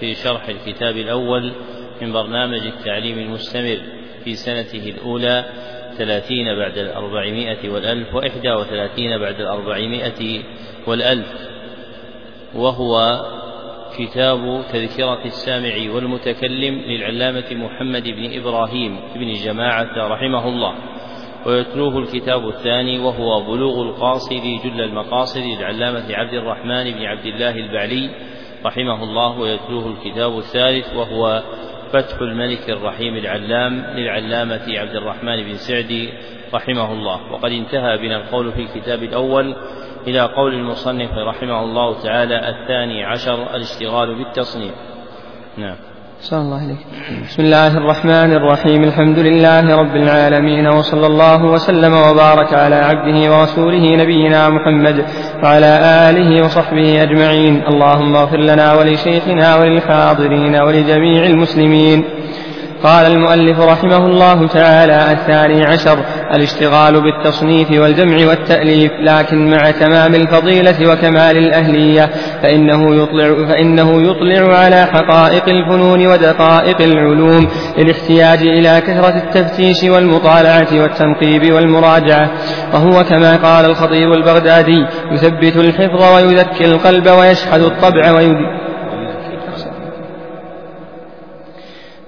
في شرح الكتاب الأول من برنامج التعليم المستمر في سنته الأولى ثلاثين بعد الأربعمائة والألف وإحدى وثلاثين بعد الأربعمائة والألف. وهو كتاب تذكرة السامع والمتكلم للعلامة محمد بن إبراهيم بن جماعة رحمه الله. ويتلوه الكتاب الثاني وهو بلوغ القاصد جل المقاصد للعلامة عبد الرحمن بن عبد الله البعلي رحمه الله ويتلوه الكتاب الثالث وهو فتح الملك الرحيم العلام للعلامة عبد الرحمن بن سعدي رحمه الله وقد انتهى بنا القول في الكتاب الأول إلى قول المصنف رحمه الله تعالى الثاني عشر الاشتغال بالتصنيف. نعم. صلى الله بسم الله الرحمن الرحيم. الحمد لله رب العالمين وصلى الله وسلم وبارك على عبده ورسوله نبينا محمد وعلى آله وصحبه أجمعين. اللهم اغفر لنا ولشيخنا وللحاضرين ولجميع المسلمين. قال المؤلف رحمه الله تعالى الثاني عشر الاشتغال بالتصنيف والجمع والتأليف لكن مع تمام الفضيلة وكمال الأهلية فإنه يطلع, فإنه يطلع على حقائق الفنون ودقائق العلوم للاحتياج إلى كثرة التفتيش والمطالعة والتنقيب والمراجعة. وهو كما قال الخطيب البغدادي يثبت الحفظ ويذكي القلب ويشحذ الطبع ويدي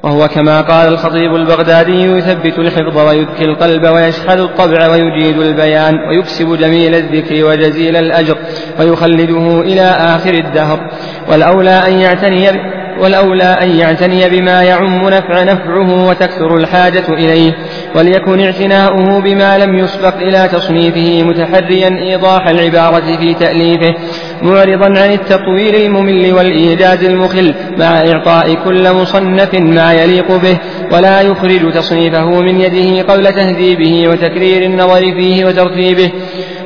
وهو كما قال الخطيب البغدادي يثبت الحفظ ويذكي القلب ويشحذ الطبع ويجيد البيان ويكسب جميل الذكر وجزيل الأجر ويخلده إلى آخر الدهر. والأولى أن يعتني والأولى أن يعتني بما يعم نفع نفعه وتكثر الحاجة إليه وليكن اعتناؤه بما لم يسبق إلى تصنيفه متحريا إيضاح العبارة في تأليفه معرضا عن التطويل الممل والإيجاز المخل مع إعطاء كل مصنف ما يليق به ولا يخرج تصنيفه من يده قبل تهذيبه وتكرير النظر فيه وترتيبه.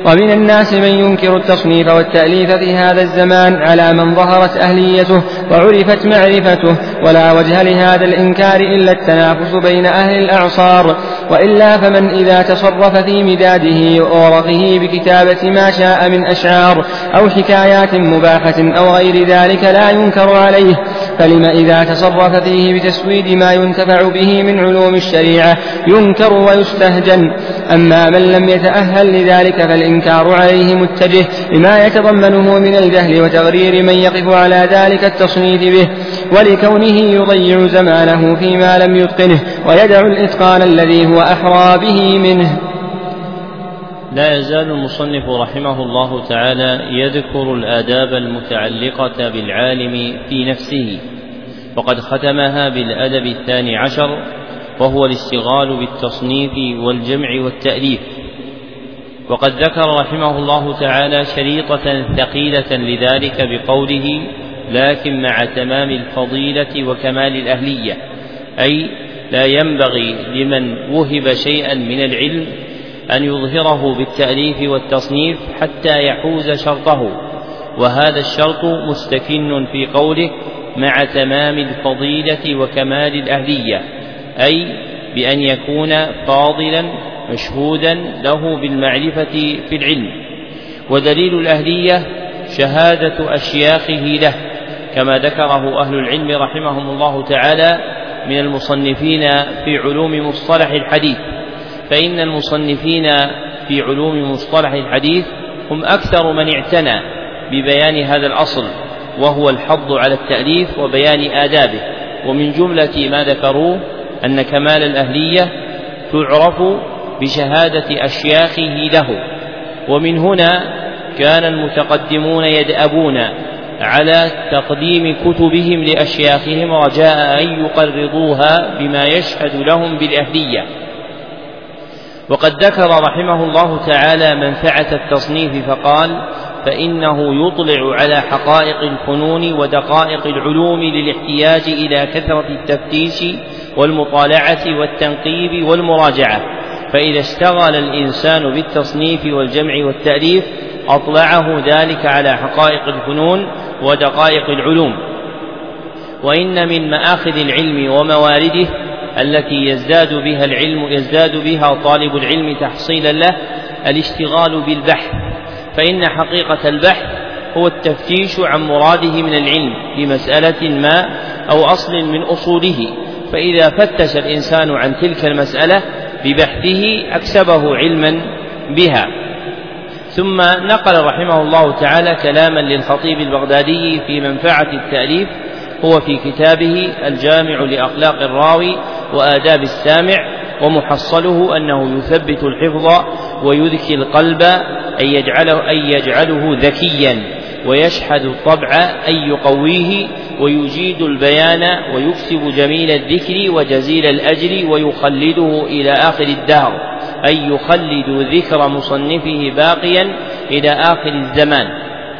ومن الناس من ينكر التصنيف والتأليف في هذا الزمان على من ظهرت أهليته وعرفت معرفته ولا وجه لهذا الإنكار إلا التنافس بين أهل الأعصار. وإلا فمن إذا تصرف في مداده وورقه بكتابة ما شاء من أشعار أو حكايات مباحة أو غير ذلك لا ينكر عليه. فلم إذا تصرف فيه بتسويد ما ينتفع به من علوم الشريعة ينكر ويستهجن. أما من لم يتأهل لذلك فالإنكار عليه متجه لما يتضمنه من الجهل وتغرير من يقف على ذلك التصنيف به ولكونه يضيع زمانه فيما لم يتقنه ويدع الإتقان الذي هو أحرى به منه. لا يزال المصنف رحمه الله تعالى يذكر الآداب المتعلقة بالعالم في نفسه. وقد ختمها بالأدب الثاني عشر وهو الاشتغال بالتصنيف والجمع والتأليف. وقد ذكر رحمه الله تعالى شريطة ثقيلة لذلك بقوله لكن مع تمام الفضيلة وكمال الأهلية أي لا ينبغي لمن وهب شيئا من العلم أن يظهره بالتأليف والتصنيف حتى يحوز شرطه وهذا الشرط مستكن في قوله مع تمام الفضيلة وكمال الأهلية أي بأن يكون فاضلا مشهودا له بالمعرفة في العلم. ودليل الأهلية شهادة أشياخه له كما ذكره أهل العلم رحمهم الله تعالى من المصنفين في علوم مصطلح الحديث. فإن المصنفين في علوم مصطلح الحديث هم أكثر من اعتنى ببيان هذا الأصل وهو الحض على التأليف وبيان آدابه. ومن جملة ما ذكروه أن كمال الأهلية تعرف بشهادة أشياخه له. ومن هنا كان المتقدمون يدأبون على تقديم كتبهم لأشياخهم رجاء أن يقرضوها بما يشهد لهم بالأهلية. وقد ذكر رحمه الله تعالى منفعة التصنيف فقال فإنه يطلع على حقائق الفنون ودقائق العلوم للاحتياج إلى كثرة التفتيش والمطالعة والتنقيب والمراجعة. فإذا اشتغل الإنسان بالتصنيف والجمع والتأليف أطلعه ذلك على حقائق الفنون ودقائق العلوم. وإن من مآخذ العلم وموارده التي يزداد بها العلم يزداد بها طالب العلم تحصيلا له الاشتغال بالبحث. فإن حقيقة البحث هو التفتيش عن مراده من العلم لمسألة ما أو أصل من أصوله. فإذا فتش الإنسان عن تلك المسألة ببحثه أكسبه علما بها. ثم نقل رحمه الله تعالى كلاما للخطيب البغدادي في منفعة التأليف هو في كتابه الجامع لأخلاق الراوي وآداب السامع ومحصله أنه يثبت الحفظ ويذكي القلب أن يجعله, أن يجعله ذكيا ويشحذ الطبع أن يقويه ويجيد البيان ويكسب جميل الذكر وجزيل الأجر ويخلده إلى آخر الدهر أي يخلد ذكر مصنفه باقيا إلى آخر الزمان.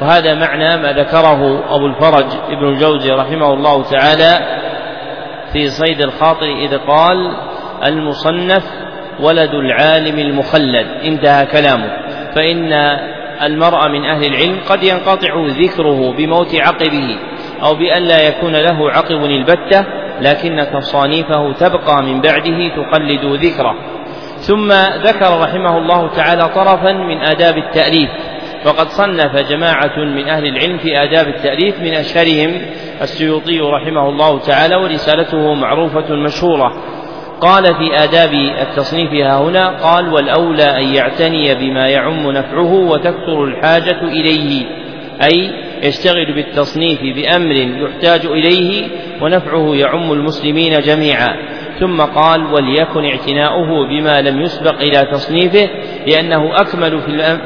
وهذا معنى ما ذكره أبو الفرج ابن الجوزي رحمه الله تعالى في صيد الخاطر إذ قال المصنف ولد العالم المخلد انتهى كلامه. فإن المرء من أهل العلم قد ينقطع ذكره بموت عقبه أو بأن لا يكون له عقب البتة لكن تصانيفه تبقى من بعده تقلد ذكره. ثم ذكر رحمه الله تعالى طرفا من آداب التأليف. وقد صنف جماعة من أهل العلم في آداب التأليف من أشهرهم السيوطي رحمه الله تعالى ورسالته معروفة مشهورة. قال في آداب التصنيف ها هنا قال والأولى أن يعتني بما يعم نفعه وتكثر الحاجة إليه أي يشتغل بالتصنيف بأمر يحتاج إليه ونفعه يعم المسلمين جميعا. ثم قال وليكن اعتناؤه بما لم يسبق إلى تصنيفه لأنه أكمل في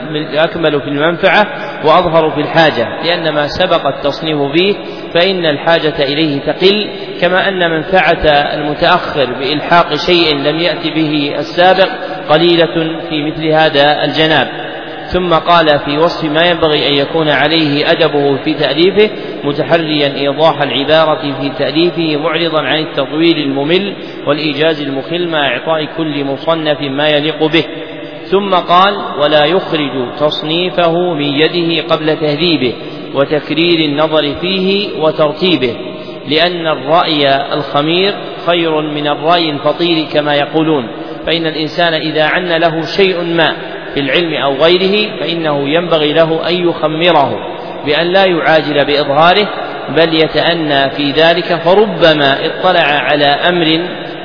أكمل في المنفعة وأظهر في الحاجة لأن ما سبق التصنيف به فإن الحاجة إليه تقل كما أن منفعة المتأخر بإلحاق شيء لم يأت به السابق قليلة في مثل هذا الجناب. ثم قال في وصف ما ينبغي أن يكون عليه أدبه في تأليفه متحريا إيضاح العبارة في تأليفه معرضا عن التطويل الممل والإيجاز المخل مع إعطاء كل مصنف ما يليق به. ثم قال ولا يخرج تصنيفه من يده قبل تهذيبه وتكرير النظر فيه وترتيبه لأن الرأي الخمير خير من الرأي الفطير كما يقولون فإن الإنسان إذا عن له شيء ما في العلم أو غيره فإنه ينبغي له أن يخمره بأن لا يعاجل بإظهاره بل يتأنى في ذلك فربما اطلع على أمر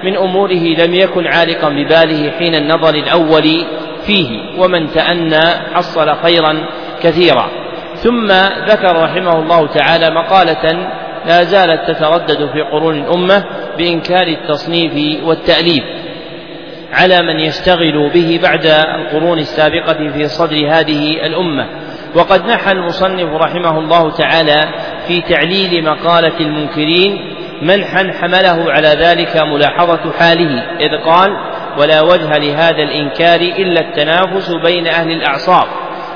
من أموره لم يكن عالقا بباله حين النظر الأول فيه ومن تأنى حصل خيرا كثيرا. ثم ذكر رحمه الله تعالى مقالة لا زالت تتردد في قرون الأمة بإنكار التصنيف والتأليف. على من يشتغل به بعد القرون السابقة في صدر هذه الأمة. وقد نحى المصنف رحمه الله تعالى في تعليل مقالة المنكرين منحا حمله على ذلك ملاحظة حاله إذ قال ولا وجه لهذا الإنكار إلا التنافس بين أهل الأعصاب.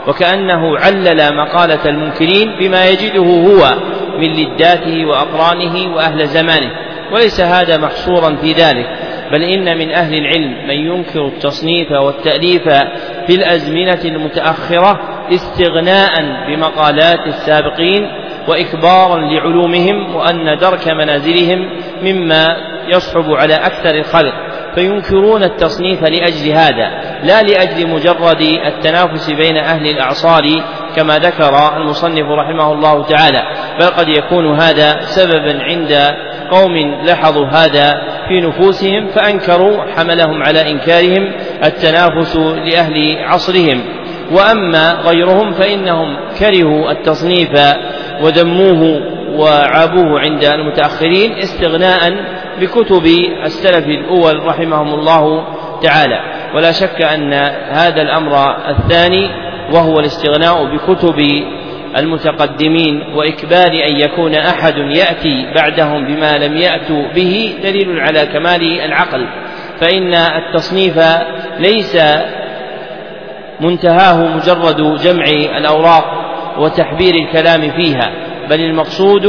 وكأنه علل مقالة المنكرين بما يجده هو من لداته وأقرانه وأهل زمانه وليس هذا محصورا في ذلك. بل إن من أهل العلم من ينكر التصنيف والتأليف في الأزمنة المتأخرة استغناء بمقالات السابقين وإكبارا لعلومهم وأن درك منازلهم مما يصعب على أكثر الخلق فينكرون التصنيف لأجل هذا لا لأجل مجرد التنافس بين أهل الأعصار كما ذكر المصنف رحمه الله تعالى بل قد يكون هذا سببا عند قوم لاحظوا هذا في نفوسهم فأنكروا حملهم على إنكارهم التنافس لأهل عصرهم. وأما غيرهم فإنهم كرهوا التصنيف وذموه وعابوه عند المتأخرين استغناء بكتب السلف الأول رحمهم الله تعالى. ولا شك أن هذا الأمر الثاني وهو الاستغناء بكتب المتقدمين وإكبار أن يكون أحد يأتي بعدهم بما لم يأتوا به دليل على كمال العقل. فإن التصنيف ليس منتهاه مجرد جمع الأوراق وتحبير الكلام فيها بل المقصود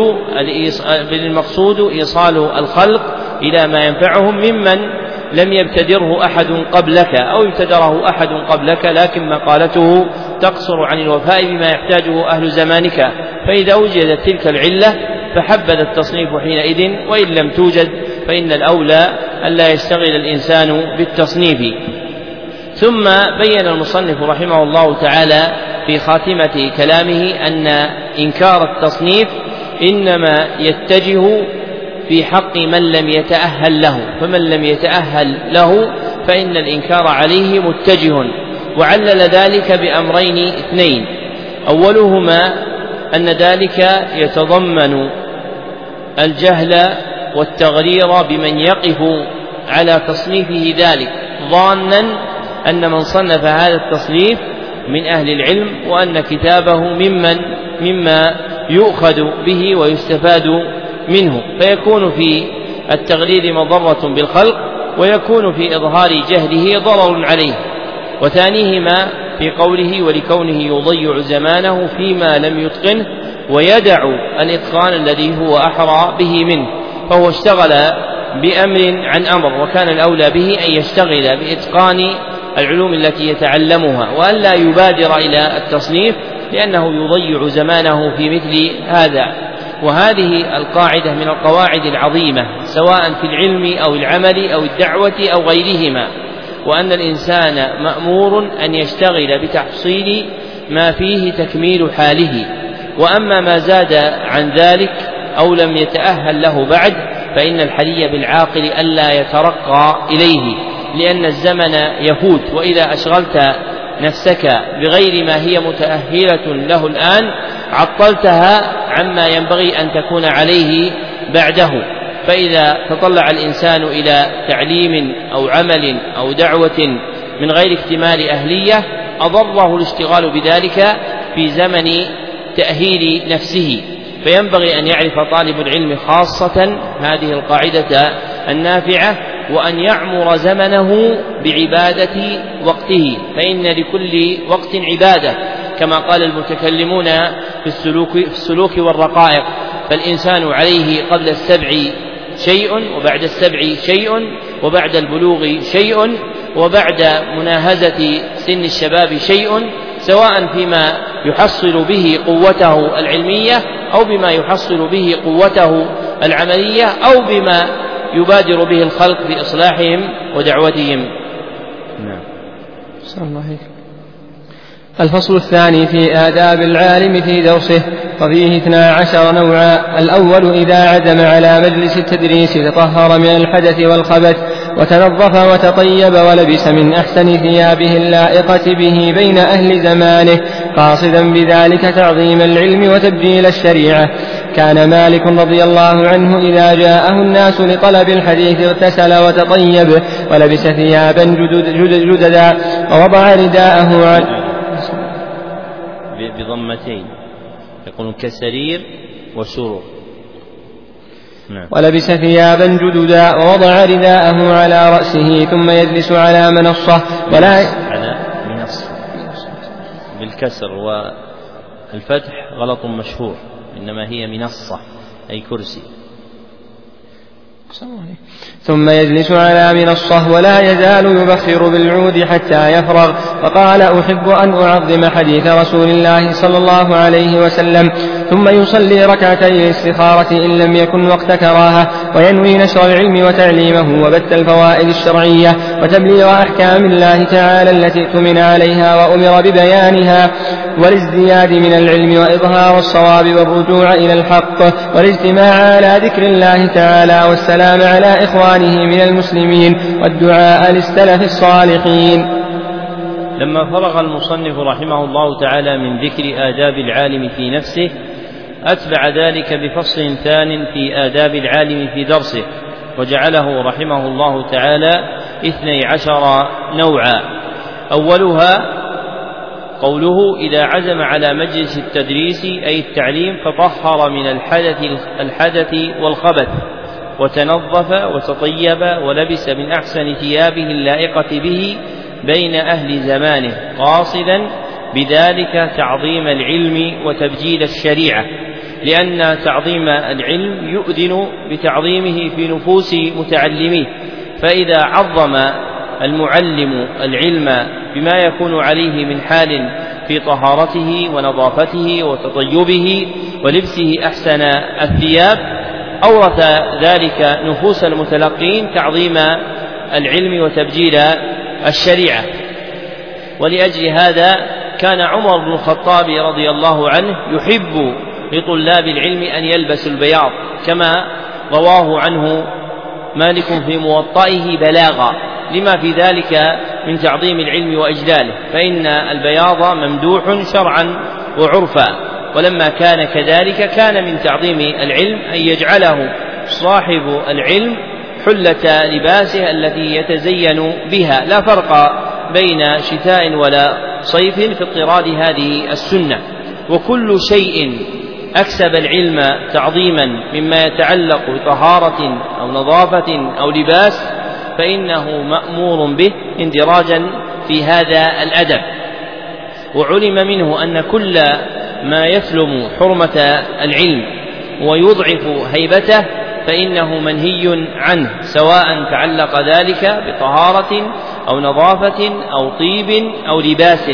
بل المقصود إيصال الخلق إلى ما ينفعهم ممن لم يبتدره أحد قبلك أو ابتدره أحد قبلك لكن مقالته تقصر عن الوفاء بما يحتاجه أهل زمانك. فإذا وجدت تلك العلة فحبذ التصنيف حينئذ وإن لم توجد فإن الأولى ألا يشتغل الإنسان بالتصنيف. ثم بين المصنف رحمه الله تعالى في خاتمة كلامه أن إنكار التصنيف إنما يتجه في حق من لم يتأهل له فمن لم يتأهل له فإن الإنكار عليه متجه وعلل ذلك بأمرين اثنين. أولهما أن ذلك يتضمن الجهل والتغرير بمن يقف على تصنيفه ذلك ظانا أن من صنف هذا التصنيف من أهل العلم وأن كتابه ممن مما يؤخذ به ويستفاد منه فيكون في التغرير مضرة بالخلق ويكون في إظهار جهله ضرر عليه. وثانيهما في قوله ولكونه يضيع زمانه فيما لم يتقنه ويدع الإتقان الذي هو أحرى به منه. فهو اشتغل بأمر عن أمر وكان الأولى به أن يشتغل بإتقان العلوم التي يتعلمها وألا يبادر إلى التصنيف لأنه يضيع زمانه في مثل هذا. وهذه القاعدة من القواعد العظيمة سواء في العلم أو العمل أو الدعوة أو غيرهما وأن الإنسان مأمور أن يشتغل بتحصيل ما فيه تكميل حاله. وأما ما زاد عن ذلك أو لم يتأهل له بعد فإن الحري بالعاقل ألا يترقى إليه لأن الزمن يفوت وإذا أشغلت نفسك بغير ما هي متأهلة له الآن عطلتها عما ينبغي أن تكون عليه بعده. فإذا تطلع الإنسان إلى تعليم أو عمل أو دعوة من غير اكتمال أهلية أضره الاشتغال بذلك في زمن تأهيل نفسه. فينبغي أن يعرف طالب العلم خاصة هذه القاعدة النافعة وأن يعمر زمنه بعبادة وقته فإن لكل وقت عبادة كما قال المتكلمون في السلوك في السلوك والرقائق. فالإنسان عليه قبل السبع شيء وبعد السبع شيء وبعد البلوغ شيء وبعد مناهزة سن الشباب شيء سواء فيما يحصل به قوته العلمية أو بما يحصل به قوته العملية أو بما يبادر به الخلق في إصلاحهم ودعوتهم. نعم. الله الفصل الثاني في آداب العالم في درسه وفيه اثنا عشر نوعا. الأول إذا عزم على مجلس التدريس تطهر من الحدث والخبث وتنظف وتطيب ولبس من أحسن ثيابه اللائقة به بين أهل زمانه قاصدا بذلك تعظيم العلم وتبجيل الشريعة. كان مالك رضي الله عنه إذا جاءه الناس لطلب الحديث اغتسل وتطيب ولبس ثيابا جدد جددا ووضع رداءه عن بضمتين. يقول كسرير وسرور. نعم. ولبس ثيابا جددا ووضع رداءه على رأسه ثم يجلس على منصة. ولا على منصة. بالكسر والفتح غلط مشهور. إنما هي منصة أي كرسي. ثم يجلس على منصة ولا يزال يبخر بالعود حتى يفرغ. فقال أحب أن أعظم حديث رسول الله صلى الله عليه وسلم. ثم يصلي ركعتي الاستخارة إن لم يكن وقت كراهة. وينوي نشر العلم وتعليمه وبث الفوائد الشرعية. وتبليغ أحكام الله تعالى التي اؤتمن عليها وأمر ببيانها. والازدياد من العلم وإظهار الصواب والرجوع إلى الحق والاجتماع على ذكر الله تعالى والسلام على إخوانه من المسلمين والدعاء للسلف الصالحين. لما فرغ المصنف رحمه الله تعالى من ذكر آداب العالم في نفسه أتبع ذلك بفصل ثان في آداب العالم في درسه وجعله رحمه الله تعالى اثني عشر نوعا. أولها قوله إذا عزم على مجلس التدريس أي التعليم فطهر من الحدث الحدث والخبث وتنظف وتطيب ولبس من أحسن ثيابه اللائقة به بين أهل زمانه قاصدا بذلك تعظيم العلم وتبجيل الشريعة لأن تعظيم العلم يؤذن بتعظيمه في نفوس متعلميه فإذا عظم المعلم العلم بما يكون عليه من حال في طهارته ونظافته وتطيبه ولبسه أحسن الثياب. أورث ذلك نفوس المتلقين تعظيم العلم وتبجيل الشريعة. ولأجل هذا كان عمر بن الخطاب رضي الله عنه يحب لطلاب العلم أن يلبسوا البياض كما رواه عنه مالك في موطئه بلاغا. لما في ذلك من تعظيم العلم وإجلاله. فإن البياض ممدوح شرعا وعرفا. ولما كان كذلك كان من تعظيم العلم أن يجعله صاحب العلم حلة لباسه التي يتزين بها. لا فرق بين شتاء ولا صيف في اضطراد هذه السنة. وكل شيء أكسب العلم تعظيما مما يتعلق بطهارة أو نظافة أو لباس فإنه مأمور به اندراجا في هذا الأدب. وعلم منه أن كل ما يسلم حرمة العلم ويضعف هيبته فإنه منهي عنه سواء تعلق ذلك بطهارة أو نظافة أو طيب أو لباس.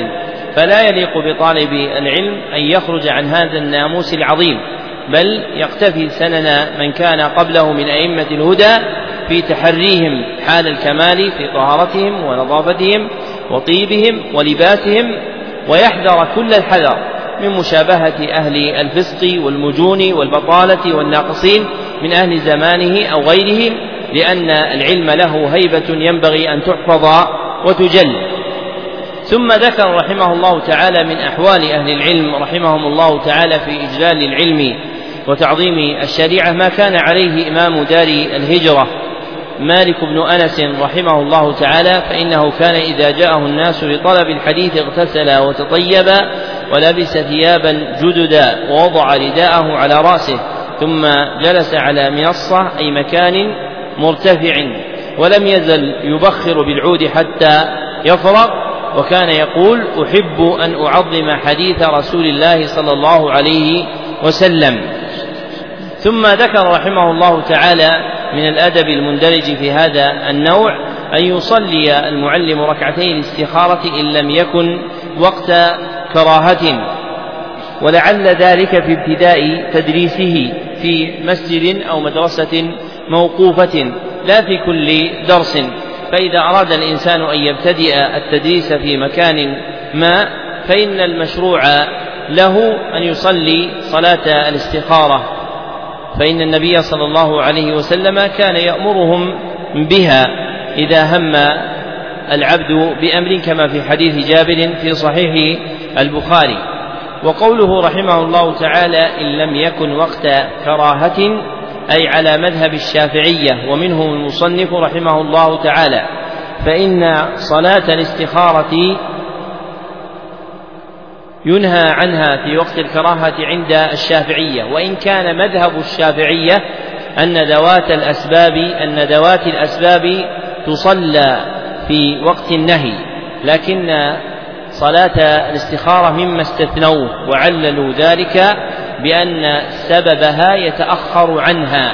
فلا يليق بطالب العلم أن يخرج عن هذا الناموس العظيم بل يقتفي سنن من كان قبله من أئمة الهدى في تحريهم حال الكمال في طهارتهم ونظافتهم وطيبهم ولباسهم ويحذر كل الحذر من مشابهة أهل الفسق والمجون والبطالة والناقصين من أهل زمانه أو غيرهم لأن العلم له هيبة ينبغي أن تحفظ وتجل. ثم ذكر رحمه الله تعالى من أحوال أهل العلم رحمهم الله تعالى في إجلال العلم وتعظيم الشريعة ما كان عليه إمام دار الهجرة. مالك بن أنس رحمه الله تعالى فإنه كان إذا جاءه الناس لطلب الحديث اغتسل وتطيب ولبس ثيابا جددا ووضع رداءه على رأسه ثم جلس على منصة أي مكان مرتفع ولم يزل يبخر بالعود حتى يفرغ وكان يقول أحب أن أعظم حديث رسول الله صلى الله عليه وسلم. ثم ذكر رحمه الله تعالى من الأدب المندرج في هذا النوع أن يصلي المعلم ركعتي الاستخارة إن لم يكن وقت كراهة. ولعل ذلك في ابتداء تدريسه في مسجد أو مدرسة موقوفة لا في كل درس. فإذا أراد الإنسان أن يبتدئ التدريس في مكان ما فإن المشروع له أن يصلي صلاة الاستخارة. فإن النبي صلى الله عليه وسلم كان يأمرهم بها إذا هم العبد بأمر كما في حديث جابر في صحيح البخاري. وقوله رحمه الله تعالى إن لم يكن وقت كراهة أي على مذهب الشافعية ومنهم المصنف رحمه الله تعالى. فإن صلاة الاستخارة ينهى عنها في وقت الكراهة عند الشافعية. وإن كان مذهب الشافعية أن ذوات الأسباب أن ذوات الأسباب تصلى في وقت النهي لكن صلاة الاستخارة مما استثنوه وعللوا ذلك بأن سببها يتأخر عنها.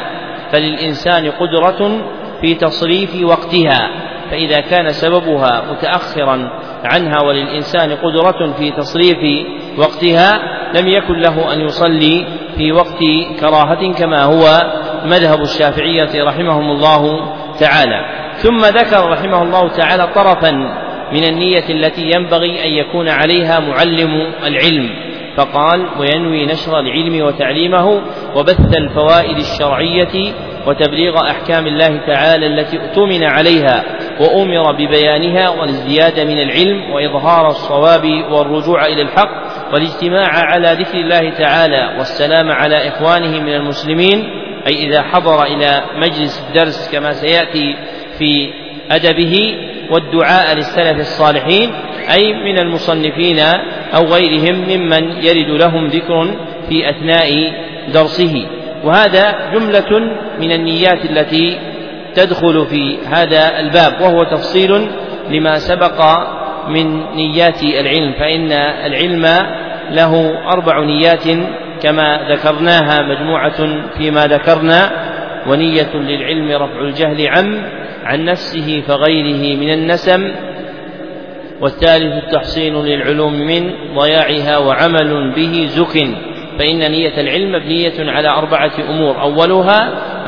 فللإنسان قدرة في تصريف وقتها. فإذا كان سببها متأخرا عنها وللإنسان قدرة في تصريف وقتها لم يكن له أن يصلي في وقت كراهة كما هو مذهب الشافعية رحمهم الله تعالى. ثم ذكر رحمه الله تعالى طرفا من النية التي ينبغي أن يكون عليها معلم العلم فقال وينوي نشر العلم وتعليمه وبث الفوائد الشرعية وتبليغ أحكام الله تعالى التي اؤتمن عليها وأمر ببيانها والازدياد من العلم وإظهار الصواب والرجوع إلى الحق والاجتماع على ذكر الله تعالى والسلام على إخوانه من المسلمين أي إذا حضر إلى مجلس الدرس كما سيأتي في أدبه والدعاء للسلف الصالحين أي من المصنفين أو غيرهم ممن يرد لهم ذكر في أثناء درسه. وهذا جملة من النيات التي تدخل في هذا الباب وهو تفصيل لما سبق من نيات العلم فإن العلم له أربع نيات كما ذكرناها مجموعة فيما ذكرنا ونية للعلم رفع الجهل عن عن نفسه فغيره من النسم والثالث التحصين للعلوم من ضياعها وعمل به زك فإن نية العلم مبنية على أربعة أمور. أولها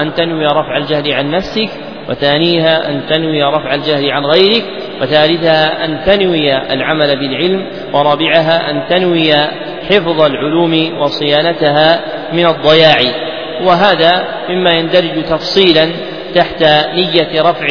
أن تنوي رفع الجهل عن نفسك وثانيها أن تنوي رفع الجهل عن غيرك وثالثها أن تنوي العمل بالعلم ورابعها أن تنوي حفظ العلوم وصيانتها من الضياع. وهذا مما يندرج تفصيلا تحت نية رفع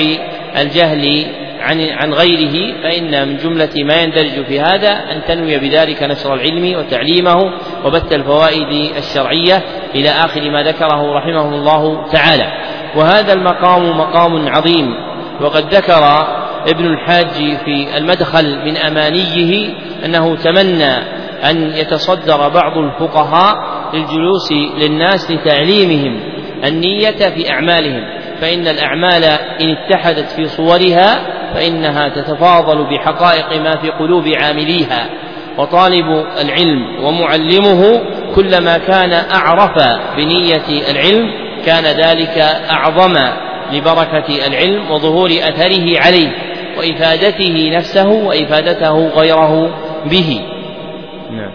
الجهل عن عن غيره فإن من جملة ما يندرج في هذا أن تنوي بذلك نشر العلم وتعليمه وبث الفوائد الشرعية إلى آخر ما ذكره رحمه الله تعالى. وهذا المقام مقام عظيم وقد ذكر ابن الحاج في المدخل من أمانيه أنه تمنى أن يتصدر بعض الفقهاء للجلوس للناس لتعليمهم النية في أعمالهم فإن الأعمال إن اتحدت في صورها فإنها تتفاضل بحقائق ما في قلوب عامليها وطالب العلم ومعلمه كلما كان أعرف بنية العلم كان ذلك أعظم لبركة العلم وظهور أثره عليه وإفادته نفسه وإفادته غيره به. نعم.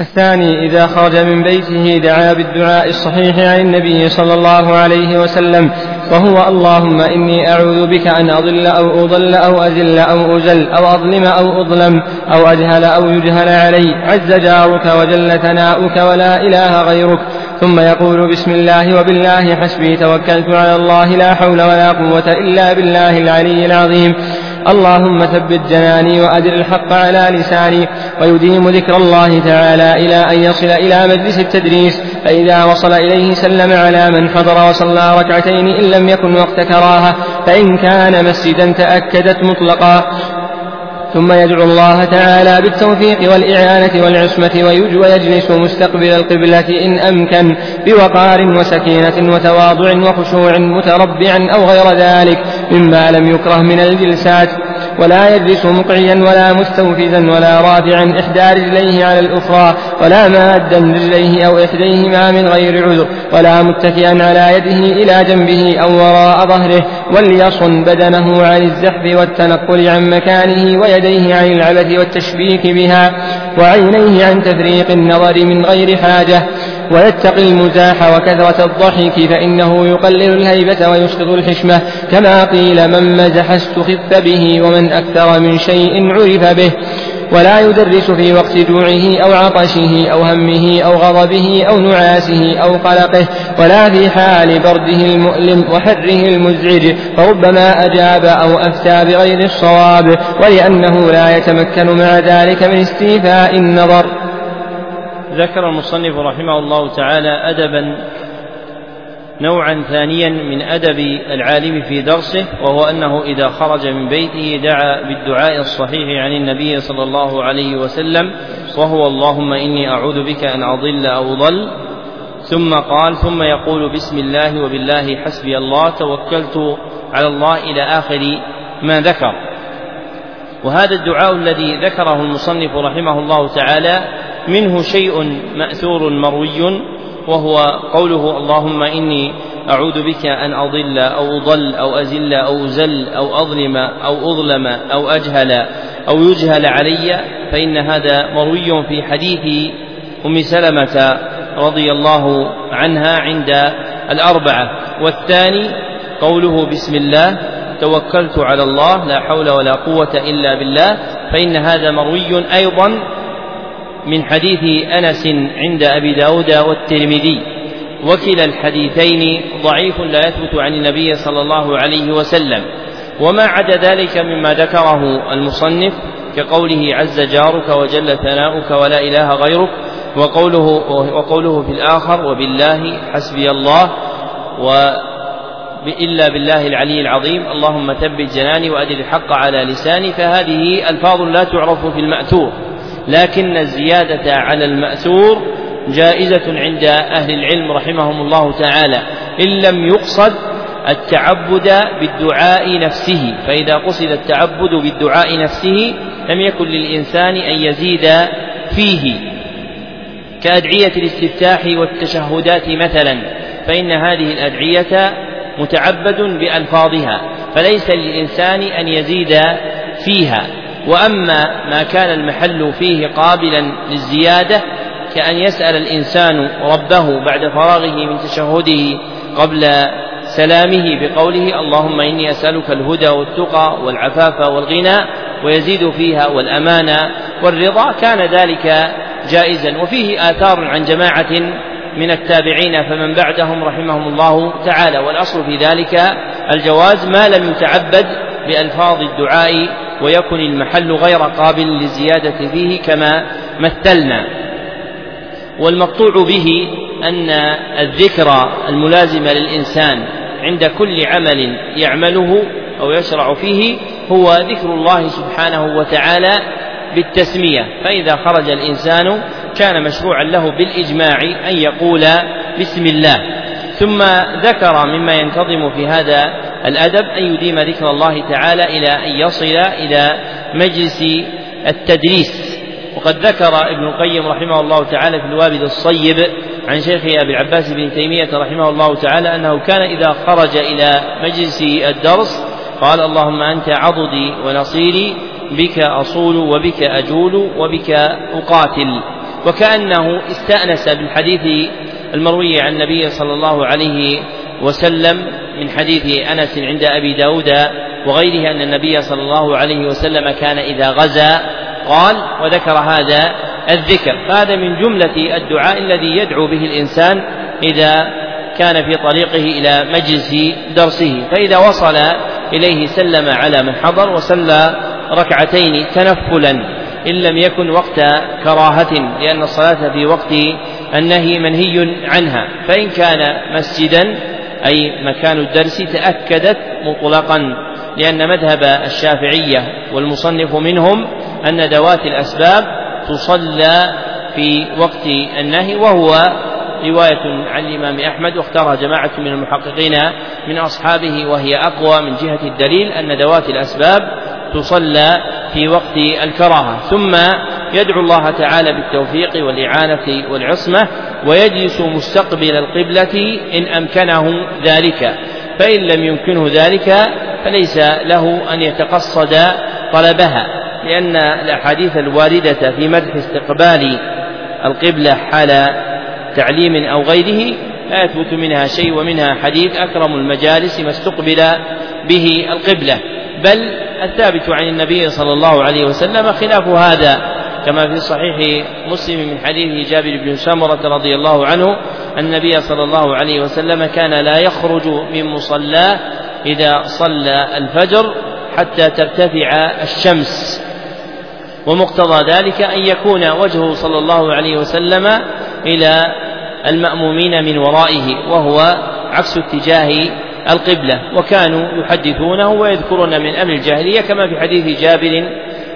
الثاني إذا خرج من بيته دعا بالدعاء الصحيح عن النبي صلى الله عليه وسلم. وهو اللهم إني أعوذ بك أن أضل أو أضل أو أذل أو أزل أو أظلم أو أظلم أو أجهل أو يجهل علي. عز جارك وجل ثناؤك ولا إله غيرك. ثم يقول بسم الله وبالله حسبي توكلت على الله لا حول ولا قوة إلا بالله العلي العظيم. اللهم ثبت جناني وأدر الحق على لساني ويديم ذكر الله تعالى إلى أن يصل إلى مجلس التدريس فإذا وصل إليه سلم على من حضر وصلى ركعتين إن لم يكن وقت كراهة فإن كان مسجدا تأكدت مطلقا. ثم يدعو الله تعالى بالتوفيق والإعانة والعصمة ويجلس مستقبل القبلة إن أمكن بوقار وسكينة وتواضع وخشوع متربعا أو غير ذلك. مما لم يكره من الجلسات ولا يجلس مقعيا ولا مستوفزا ولا رافعا إحدى رجليه على الأخرى ولا مادا رجليه أو إحديهما من غير عذر ولا متكئا على يده إلى جنبه أو وراء ظهره وليصن بدنه عن الزحف والتنقل عن مكانه ويديه عن العبث والتشبيك بها وعينيه عن تفريق النظر من غير حاجة ويتقي المزاح وكثرة الضحك فإنه يقلل الهيبة ويسقط الحشمة كما قيل من مزح استخف به ومن أكثر من شيء عرف به ولا يدرس في وقت جوعه أو عطشه أو همه أو غضبه أو نعاسه أو قلقه ولا في حال برده المؤلم وحره المزعج فربما أجاب أو أفتى بغير الصواب ولأنه لا يتمكن مع ذلك من استيفاء النظر ذكر المصنف رحمه الله تعالى أدبا نوعا ثانيا من أدب العالم في درسه وهو أنه إذا خرج من بيته دعا بالدعاء الصحيح عن النبي صلى الله عليه وسلم وهو اللهم إني أعوذ بك أن أضل أو ضل. ثم قال ثم يقول بسم الله وبالله حسبي الله توكلت على الله إلى آخر ما ذكر. وهذا الدعاء الذي ذكره المصنف رحمه الله تعالى منه شيء مأثور مروي وهو قوله اللهم إني أعوذ بك أن أضل أو أضل أو أزل أو أزل أو أظلم أو أظلم أو أجهل أو يجهل علي فإن هذا مروي في حديث أم سلمة رضي الله عنها عند الأربعة. والثاني قوله بسم الله توكلت على الله لا حول ولا قوة إلا بالله فإن هذا مروي أيضا من حديث أنس عند أبي داود والترمذي. وكلا الحديثين ضعيف لا يثبت عن النبي صلى الله عليه وسلم. وما عدا ذلك مما ذكره المصنف كقوله عز جارك وجل ثناؤك ولا إله غيرك وقوله وقوله في الآخر وبالله حسبي الله و إلا بالله العلي العظيم اللهم ثبت جناني وأدر الحق على لساني فهذه ألفاظ لا تعرف في المأثور. لكن الزيادة على المأثور جائزة عند أهل العلم رحمهم الله تعالى. إن لم يقصد التعبد بالدعاء نفسه فإذا قصد التعبد بالدعاء نفسه لم يكن للإنسان أن يزيد فيه. كأدعية الاستفتاح والتشهدات مثلا فإن هذه الأدعية متعبد بألفاظها فليس للإنسان أن يزيد فيها. وأما ما كان المحل فيه قابلا للزيادة كأن يسأل الإنسان ربه بعد فراغه من تشهده قبل سلامه بقوله اللهم إني أسألك الهدى والتقى والعفاف والغنى ويزيد فيها والأمانة والرضا. كان ذلك جائزا. وفيه آثار عن جماعة من التابعين فمن بعدهم رحمهم الله تعالى. والأصل في ذلك الجواز ما لم يتعبد بألفاظ الدعاء ويكن المحل غير قابل للزيادة فيه كما مثلنا. والمقطوع به أن الذكر الملازم للإنسان عند كل عمل يعمله أو يشرع فيه هو ذكر الله سبحانه وتعالى بالتسمية. فإذا خرج الإنسان كان مشروعا له بالإجماع أن يقول بسم الله. ثم ذكر مما ينتظم في هذا الأدب أن يديم ذكر الله تعالى إلى أن يصل إلى مجلس التدريس. وقد ذكر ابن القيم رحمه الله تعالى في الوابد الصيب عن شيخه أبي العباس بن تيمية رحمه الله تعالى أنه كان إذا خرج إلى مجلس الدرس قال اللهم أنت عضدي ونصيري بك أصول وبك أجول وبك أقاتل. وكأنه استأنس بالحديث المروي عن النبي صلى الله عليه وسلم من حديث أنس عند أبي داود وغيره أن النبي صلى الله عليه وسلم كان إذا غزا قال وذكر هذا الذكر. فهذا من جملة الدعاء الذي يدعو به الإنسان إذا كان في طريقه إلى مجلس درسه. فإذا وصل إليه سلم على من حضر وصلى ركعتين تنفلا إن لم يكن وقت كراهة لأن الصلاة في وقت النهي منهي عنها. فإن كان مسجدا أي مكان الدرس تأكدت مطلقا لأن مذهب الشافعية والمصنف منهم أن ذوات الأسباب تصلى في وقت النهي وهو رواية عن الإمام أحمد واختارها جماعة من المحققين من أصحابه وهي أقوى من جهة الدليل أن ذوات الأسباب تصلى في وقت الكراهة. ثم يدعو الله تعالى بالتوفيق والإعانة والعصمة ويجلس مستقبل القبلة إن أمكنه ذلك. فإن لم يمكنه ذلك فليس له أن يتقصد طلبها. لأن الأحاديث الواردة في مدح استقبال القبلة حال تعليم أو غيره لا يثبت منها شيء ومنها حديث أكرم المجالس ما استقبل به القبلة. بل الثابت عن النبي صلى الله عليه وسلم خلاف هذا كما في صحيح مسلم من حديث جابر بن سمرة رضي الله عنه النبي صلى الله عليه وسلم كان لا يخرج من مصلاه إذا صلى الفجر حتى ترتفع الشمس. ومقتضى ذلك أن يكون وجهه صلى الله عليه وسلم إلى المأمومين من ورائه وهو عكس اتجاه القبلة وكانوا يحدثونه ويذكرون من أمر الجاهلية كما في حديث جابر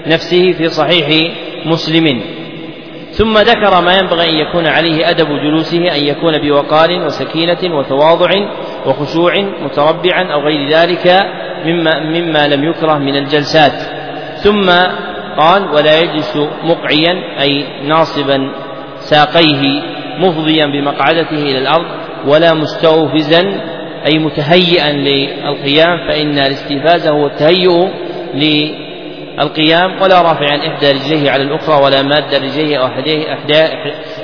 نفسه في صحيح مسلم. ثم ذكر ما ينبغي أن يكون عليه أدب جلوسه أن يكون بوقار وسكينة وتواضع وخشوع متربعا أو غير ذلك مما, مما لم يكره من الجلسات. ثم قال ولا يجلس مقعيا أي ناصبا ساقيه مفضيا بمقعدته إلى الأرض ولا مستوفزا أي متهيئا للقيام فإن الاستيفاز هو التهيؤ للقيام ولا رافعا إحدى رجليه على الأخرى ولا ماد رجليه أو إحدى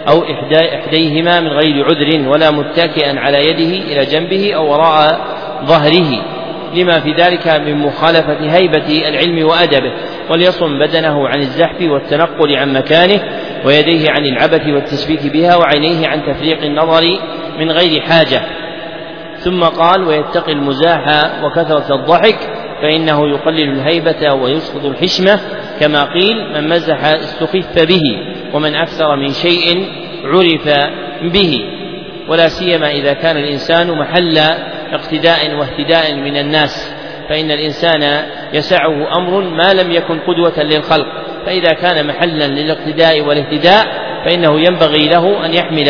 أو إحدى إحديهما من غير عذر ولا متكئا على يده إلى جنبه أو وراء ظهره. لما في ذلك من مخالفة هيبة العلم وأدبه وليصم بدنه عن الزحف والتنقل عن مكانه ويديه عن العبث والتشبيك بها وعينيه عن تفريق النظر من غير حاجة. ثم قال ويتقي المزاح وكثرة الضحك فإنه يقلل الهيبة ويسقط الحشمة كما قيل من مزح استخف به ومن أكثر من شيء عرف به. ولا سيما إذا كان الإنسان محل اقتداء واهتداء من الناس فإن الإنسان يسعه أمر ما لم يكن قدوة للخلق. فإذا كان محلا للاقتداء والاهتداء فإنه ينبغي له أن يحمل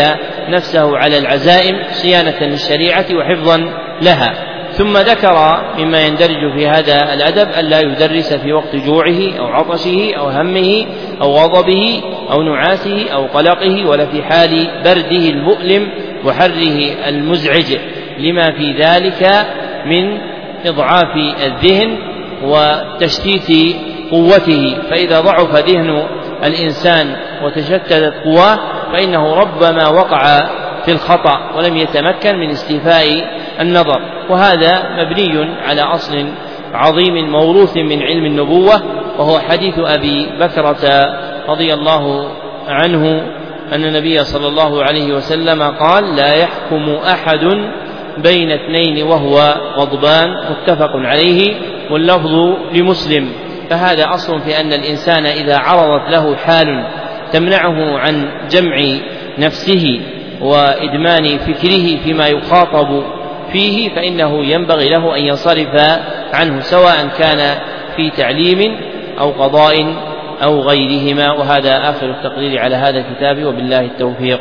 نفسه على العزائم صيانة للشريعة وحفظا لها. ثم ذكر مما يندرج في هذا الأدب ألا يدرس في وقت جوعه أو عطشه أو همه أو غضبه أو نعاسه أو قلقه ولا في حال برده المؤلم وحره المزعج. لما في ذلك من إضعاف الذهن وتشتيت قوته. فإذا ضعف ذهن الإنسان وتشتتت قواه فإنه ربما وقع في الخطأ ولم يتمكن من استيفاء النظر. وهذا مبني على أصل عظيم موروث من علم النبوة وهو حديث أبي بكرة رضي الله عنه أن النبي صلى الله عليه وسلم قال لا يحكم أحد بين اثنين وهو غضبان. متفق عليه واللفظ لمسلم. فهذا أصل في أن الإنسان إذا عرضت له حال تمنعه عن جمع نفسه وإدمان فكره فيما يخاطب فيه فإنه ينبغي له أن ينصرف عنه سواء كان في تعليم أو قضاء أو غيرهما. وهذا آخر التقرير على هذا الكتاب وبالله التوفيق.